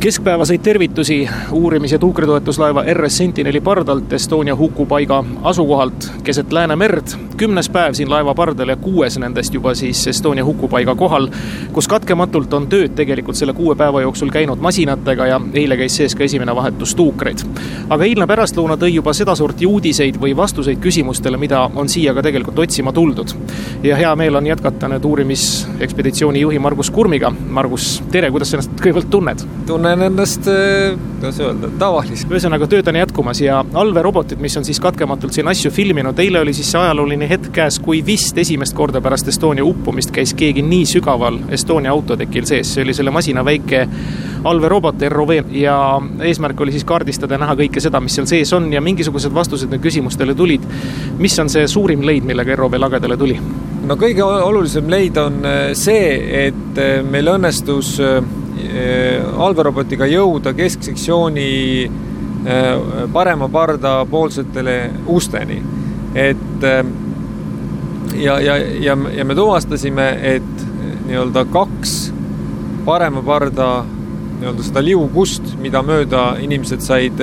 keskpäevaseid tervitusi uurimis- ja tuukritoetuslaeva RS Sentineli pardalt Estonia hukupaiga asukohalt keset Läänemerd. kümnes päev siin laeva pardal ja kuues nendest juba siis Estonia hukupaiga kohal, kus katkematult on tööd tegelikult selle kuue päeva jooksul käinud masinatega ja eile käis sees ka esimene vahetus tuukreid. aga eilne pärastlõuna tõi juba sedasorti uudiseid või vastuseid küsimustele, mida on siia ka tegelikult otsima tuldud. ja hea meel on jätkata nüüd uurimisekspeditsiooni juhi Margus Kurmiga. Margus, tere, kuidas sa ennast kõigepealt tunned? tunnen tunnen ennast, eh, kuidas öelda, tavaliselt. ühesõnaga, tööd on jätkumas ja allveerobotid, mis on siis katkematult siin asju filminud, eile oli siis see ajalooline hetk käes, kui vist esimest korda pärast Estonia uppumist käis keegi nii sügaval Estonia autotekil sees, see oli selle masina väike allveerobot ROV ja eesmärk oli siis kaardistada ja näha kõike seda, mis seal sees on ja mingisugused vastused neile küsimustele tulid. mis on see suurim leid, millega ROV lagedale tuli? no kõige olulisem leid on eh, see, et eh, meil õnnestus Äh, allveerobotiga jõuda kesksektsiooni äh, parema parda poolsetele usteni. et äh, ja, ja, ja, ja me tuvastasime, et nii-öelda kaks parema parda nii-öelda seda liugust, mida mööda inimesed said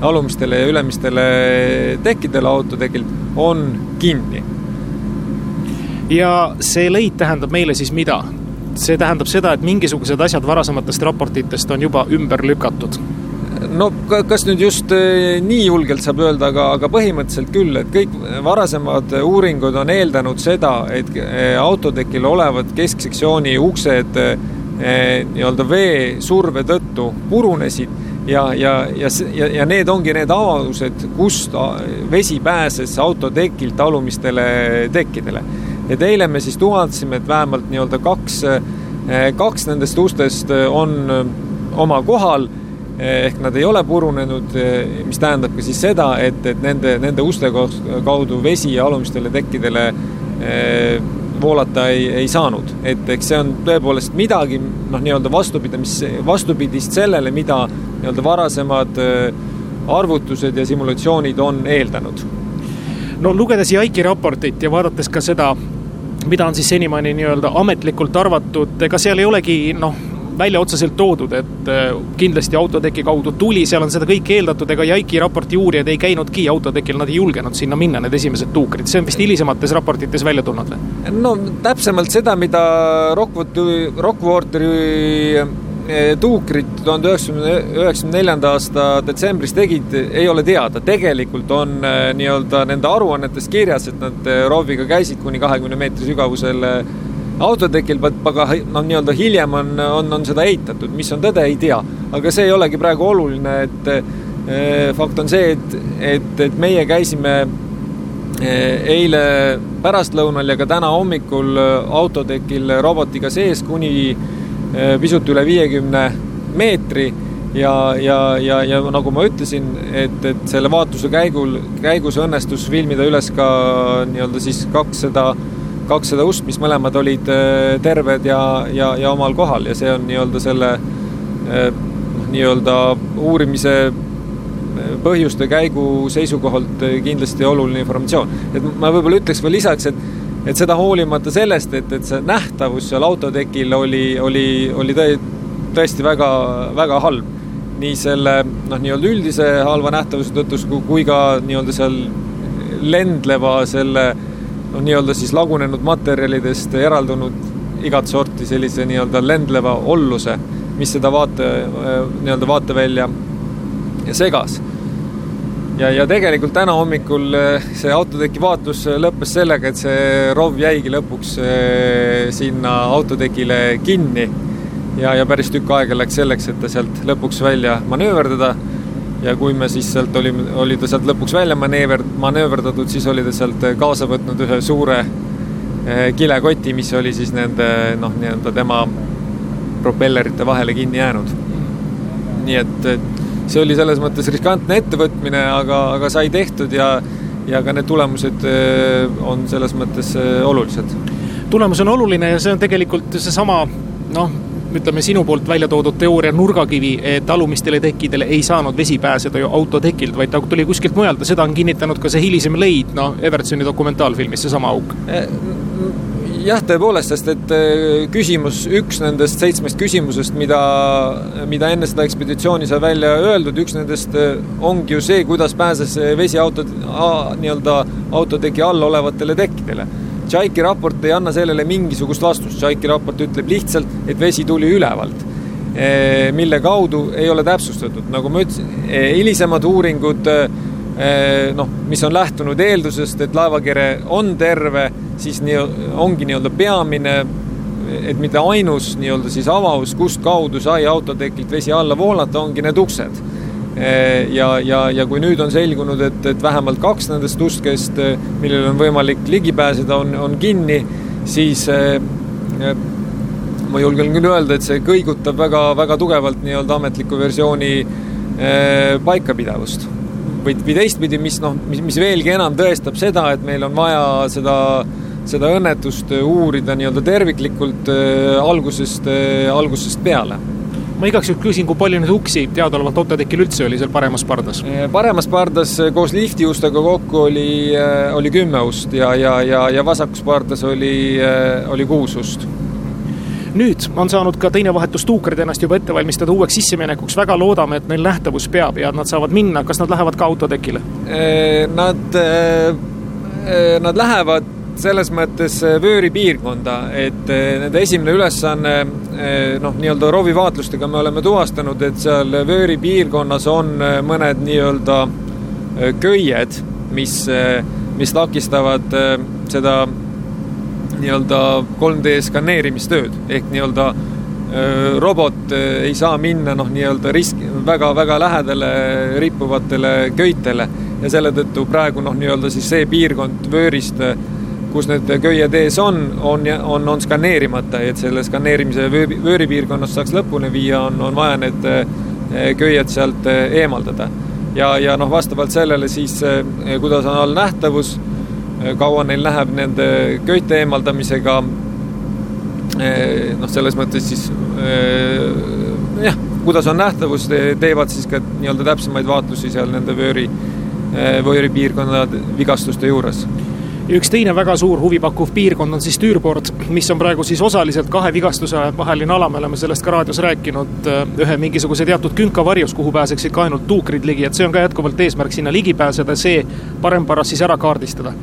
alumistele ja ülemistele tekkidele autotekilt, on kinni. ja see leid tähendab meile siis mida? See tähendab seda, et mingisugused asjad varasematest raportitest on juba ümber lükatud. No kas nüüd just eh, nii julgelt saab öelda, aga, aga põhimõtteliselt küll, et kõik varasemad uuringud on eeldanud seda, et eh, autotekil olevad kesksektsiooni uksed eh, nii-öelda veesurve tõttu purunesid ja, ja, ja, ja, ja need ongi need avaldused, kust vesi pääses autotekilt alumistele tekkidele et eile me siis tuvastasime, et vähemalt nii-öelda kaks, eh, kaks nendest ustest eh, on eh, oma kohal ehk nad ei ole purunenud, mis tähendabki siis seda, et, et nende, nende uste kaudu vesi alumistele tekkidele voolata ei, ei saanud. et eks see on tõepoolest midagi, noh, nii-öelda vastupidamis, vastupidist sellele, mida nii-öelda varasemad arvutused ja simulatsioonid on eeldanud no lugedes Jaiki raportit ja vaadates ka seda, mida on siis senimaani nii-öelda ametlikult arvatud, ega seal ei olegi noh, välja otseselt toodud, et äh, kindlasti autoteki kaudu tuli, seal on seda kõike eeldatud, ega Jaiki raporti uurijad ei käinudki autotekil, nad ei julgenud sinna minna, need esimesed tuukrid, see on vist hilisemates raportites välja tulnud või? no täpsemalt seda, mida Rockwater, Rockwateri tuukrit tuhande üheksakümne, üheksakümne neljanda aasta detsembris tegid, ei ole teada. tegelikult on eh, nii-öelda nende aruannetes kirjas, et nad eh, rooviga käisid kuni kahekümne meetri sügavusel autotekil, aga noh, nii-öelda hiljem on, on, on seda eitatud, mis on tõde, ei tea. aga see ei olegi praegu oluline, et fakt on see, et, et, et meie käisime eile pärastlõunal ja ka täna hommikul autotekil robotiga sees kuni pisut üle viiekümne meetri ja, ja, ja, ja nagu ma ütlesin, et, et selle vaatluse käigul, käigus õnnestus filmida üles ka nii-öelda siis kakssada, kakssada ust, mis mõlemad olid eh, terved ja, ja, ja omal kohal ja see on nii-öelda selle noh, nii-öelda uurimise põhjuste käigu seisukohalt kindlasti oluline informatsioon. et ma võib-olla ütleks veel lisaks, et et seda hoolimata sellest, et, et see nähtavus seal autotekil oli, oli, oli tõe, tõesti väga, väga halb. nii selle noh, nii-öelda üldise halva nähtavuse tõttu kui ka nii-öelda seal lendleva selle noh, nii-öelda siis lagunenud materjalidest eraldunud igat sorti sellise nii-öelda lendleva olluse, mis seda vaate, nii-öelda vaatevälja segas ja, ja tegelikult täna hommikul eh, see autoteki vaatlus eh, lõppes sellega, et see rov jäigi lõpuks eh, sinna autotekile kinni. ja, ja päris tükk aega läks selleks, et ta sealt lõpuks välja manööverdada. ja kui me siis sealt olime, oli ta sealt lõpuks välja maneever-, manööverdatud, siis oli ta sealt kaasa võtnud ühe suure kilekoti, mis oli siis nende noh, nii-öelda tema propellerite vahele kinni jäänud. nii et, et see oli selles mõttes riskantne ettevõtmine, aga, aga sai tehtud ja, ja ka need tulemused äh, on selles mõttes äh, olulised. tulemus on oluline ja see on tegelikult seesama noh, ütleme sinu poolt välja toodud teooria nurgakivi, et alumistele tekkidele ei saanud vesi pääseda ju autotekilt, vaid ta tuli kuskilt mujalt ja seda on kinnitanud ka see hilisem leid, noh, Evertsoni dokumentaalfilmis, seesama auk. Äh, jah, tõepoolest, sest et küsimus, üks nendest seitsmest küsimusest, mida, mida enne seda ekspeditsiooni sai välja öeldud, üks nendest ongi ju see, kuidas pääses vesi auto, nii-öelda autoteki all olevatele tekkidele. Tšaiki raport ei anna sellele mingisugust vastust, Tšaiki raport ütleb lihtsalt, et vesi tuli ülevalt, mille kaudu ei ole täpsustatud, nagu ma ütlesin, hilisemad uuringud noh, mis on lähtunud eeldusest, et laevakere on terve, siis nii, ongi nii-öelda peamine, et mitte ainus nii-öelda siis avaus, kust kaudu sai autotekilt vesi alla voolata, ongi need uksed Eh, ja, ja, ja kui nüüd on selgunud, et, et vähemalt kaks nendest ustkest, eh, millele on võimalik ligi pääseda, on, on kinni, siis eh, ma julgen küll öelda, et see kõigutab väga, väga tugevalt nii-öelda ametliku versiooni paikapidavust. või, või teistpidi, mis noh, mis, mis veelgi enam tõestab seda, et meil on vaja seda seda õnnetust uurida nii-öelda terviklikult algusest, algusest peale ma igaks juhuks küsin, kui palju neid uksi teadaolevalt autotekil üldse oli seal paremas pardas? paremas pardas koos liftiustega kokku oli, oli kümme ust ja, ja, ja, ja vasakus pardas oli, oli kuus ust nüüd on saanud ka teine vahetus tuukrid ennast juba ette valmistada uueks sisseminekuks, väga loodame, et neil nähtavus peab ja nad saavad minna, kas nad lähevad ka autotekile? Nad, nad lähevad selles mõttes äh, vööripiirkonda, et äh, nende esimene ülesanne äh, noh, nii-öelda roovivaatlustega me oleme tuvastanud, et seal vööripiirkonnas on mõned nii-öelda köied, mis, mis takistavad seda nii-öelda 3D skaneerimistööd. Ehk nii-öelda robot ei saa minna noh, nii-öelda risk, väga-väga lähedale rippuvatele köitele. Ja selle tõttu praegu noh, nii-öelda siis see piirkond vöörist kus need köied ees on, on, on, on skaneerimata, et selle skaneerimise vööripiirkonnast saaks lõpuni viia, on, on vaja need eh, köied sealt eh, eemaldada. ja, ja noh, vastavalt sellele siis, eh, kuidas on all nähtavus, kaua neil läheb nende köite eemaldamisega, noh, selles mõttes siis jah, kuidas on nähtavus, teevad siis ka nii-öelda täpsemaid vaatlusi seal nende vööri, vööripiirkonna vigastuste juures üks teine väga suur huvipakkuv piirkond on siis Tüürbord, mis on praegu siis osaliselt kahe vigastuse vaheline ala, me oleme sellest ka raadios rääkinud, äh, ühe mingisuguse teatud künka varjus, kuhu pääseksid ka ainult tuukrid ligi, et see on ka jätkuvalt eesmärk sinna ligi pääseda, see parem-paras siis ära kaardistada.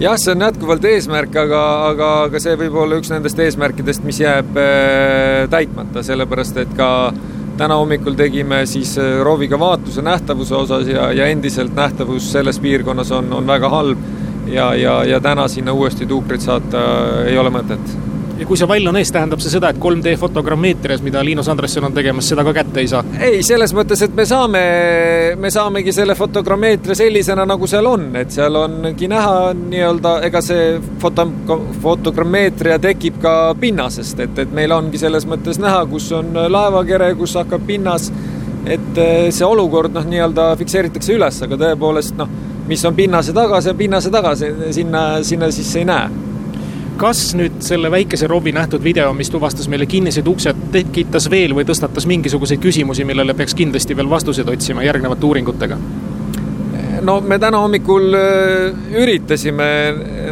Jah, see on jätkuvalt eesmärk, aga, aga, aga see võib olla üks nendest eesmärkidest, mis jääb äh, täitmata, sellepärast et ka täna hommikul tegime siis äh, rooviga vaatluse nähtavuse osas ja, ja endiselt nähtavus selles piirkonnas on, on väga halb ja, ja, ja täna sinna uuesti tuukrit saata ei ole mõtet. Ja kui see vall on ees, tähendab see seda, et 3D fotogrammeetrias, mida Liinus Andresson on tegemas, seda ka kätte ei saa? ei, selles mõttes, et me saame, me saamegi selle fotogrammeetria sellisena, nagu seal on, et seal ongi näha nii-öelda, ega see foto, fotogrammeetria tekib ka pinnasest, et, et meil ongi selles mõttes näha, kus on laevakere, kus hakkab pinnas, et see olukord noh, nii-öelda fikseeritakse üles, aga tõepoolest noh mis on pinnase taga, see on pinnase taga, sinna, sinna sisse ei näe kas nüüd selle väikese Robi nähtud video, mis tuvastas meile kinnised uksed, tekitas veel või tõstatas mingisuguseid küsimusi, millele peaks kindlasti veel vastuseid otsima järgnevate uuringutega? no me täna hommikul äh, üritasime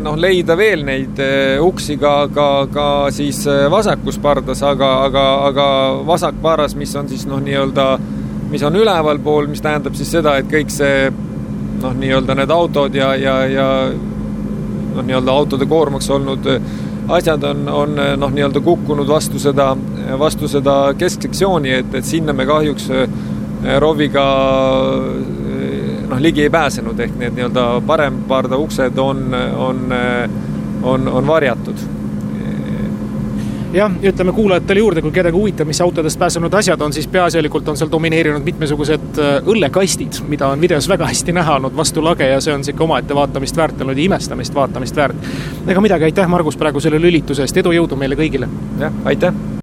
noh, leida veel neid äh, uksi ka, ka, ka siis äh, vasakus pardas, aga, aga, aga vasakpaaras, mis on siis noh, nii-öelda, mis on ülevalpool, mis tähendab siis seda, et kõik see noh, nii-öelda need autod ja, ja, ja noh, nii-öelda autode koormaks olnud asjad on, on noh, nii-öelda kukkunud vastu seda, vastu seda kesksektsiooni, et, et sinna me kahjuks eh, ROV-iga eh, noh, ligi ei pääsenud, ehk need nii-öelda paremparda uksed on, on, on, on varjatud jah, ütleme kuulajatele juurde, kui kedagi huvitab, mis autodest pääsenud asjad on, siis peaasjalikult on seal domineerinud mitmesugused äh, õllekastid, mida on videos väga hästi näha olnud vastu lage ja see on sihuke omaette vaatamist väärt olnud ja imestamist vaatamist väärt. ega midagi, aitäh, Margus, praegu selle lülituse eest, edu, jõudu meile kõigile! jah, aitäh!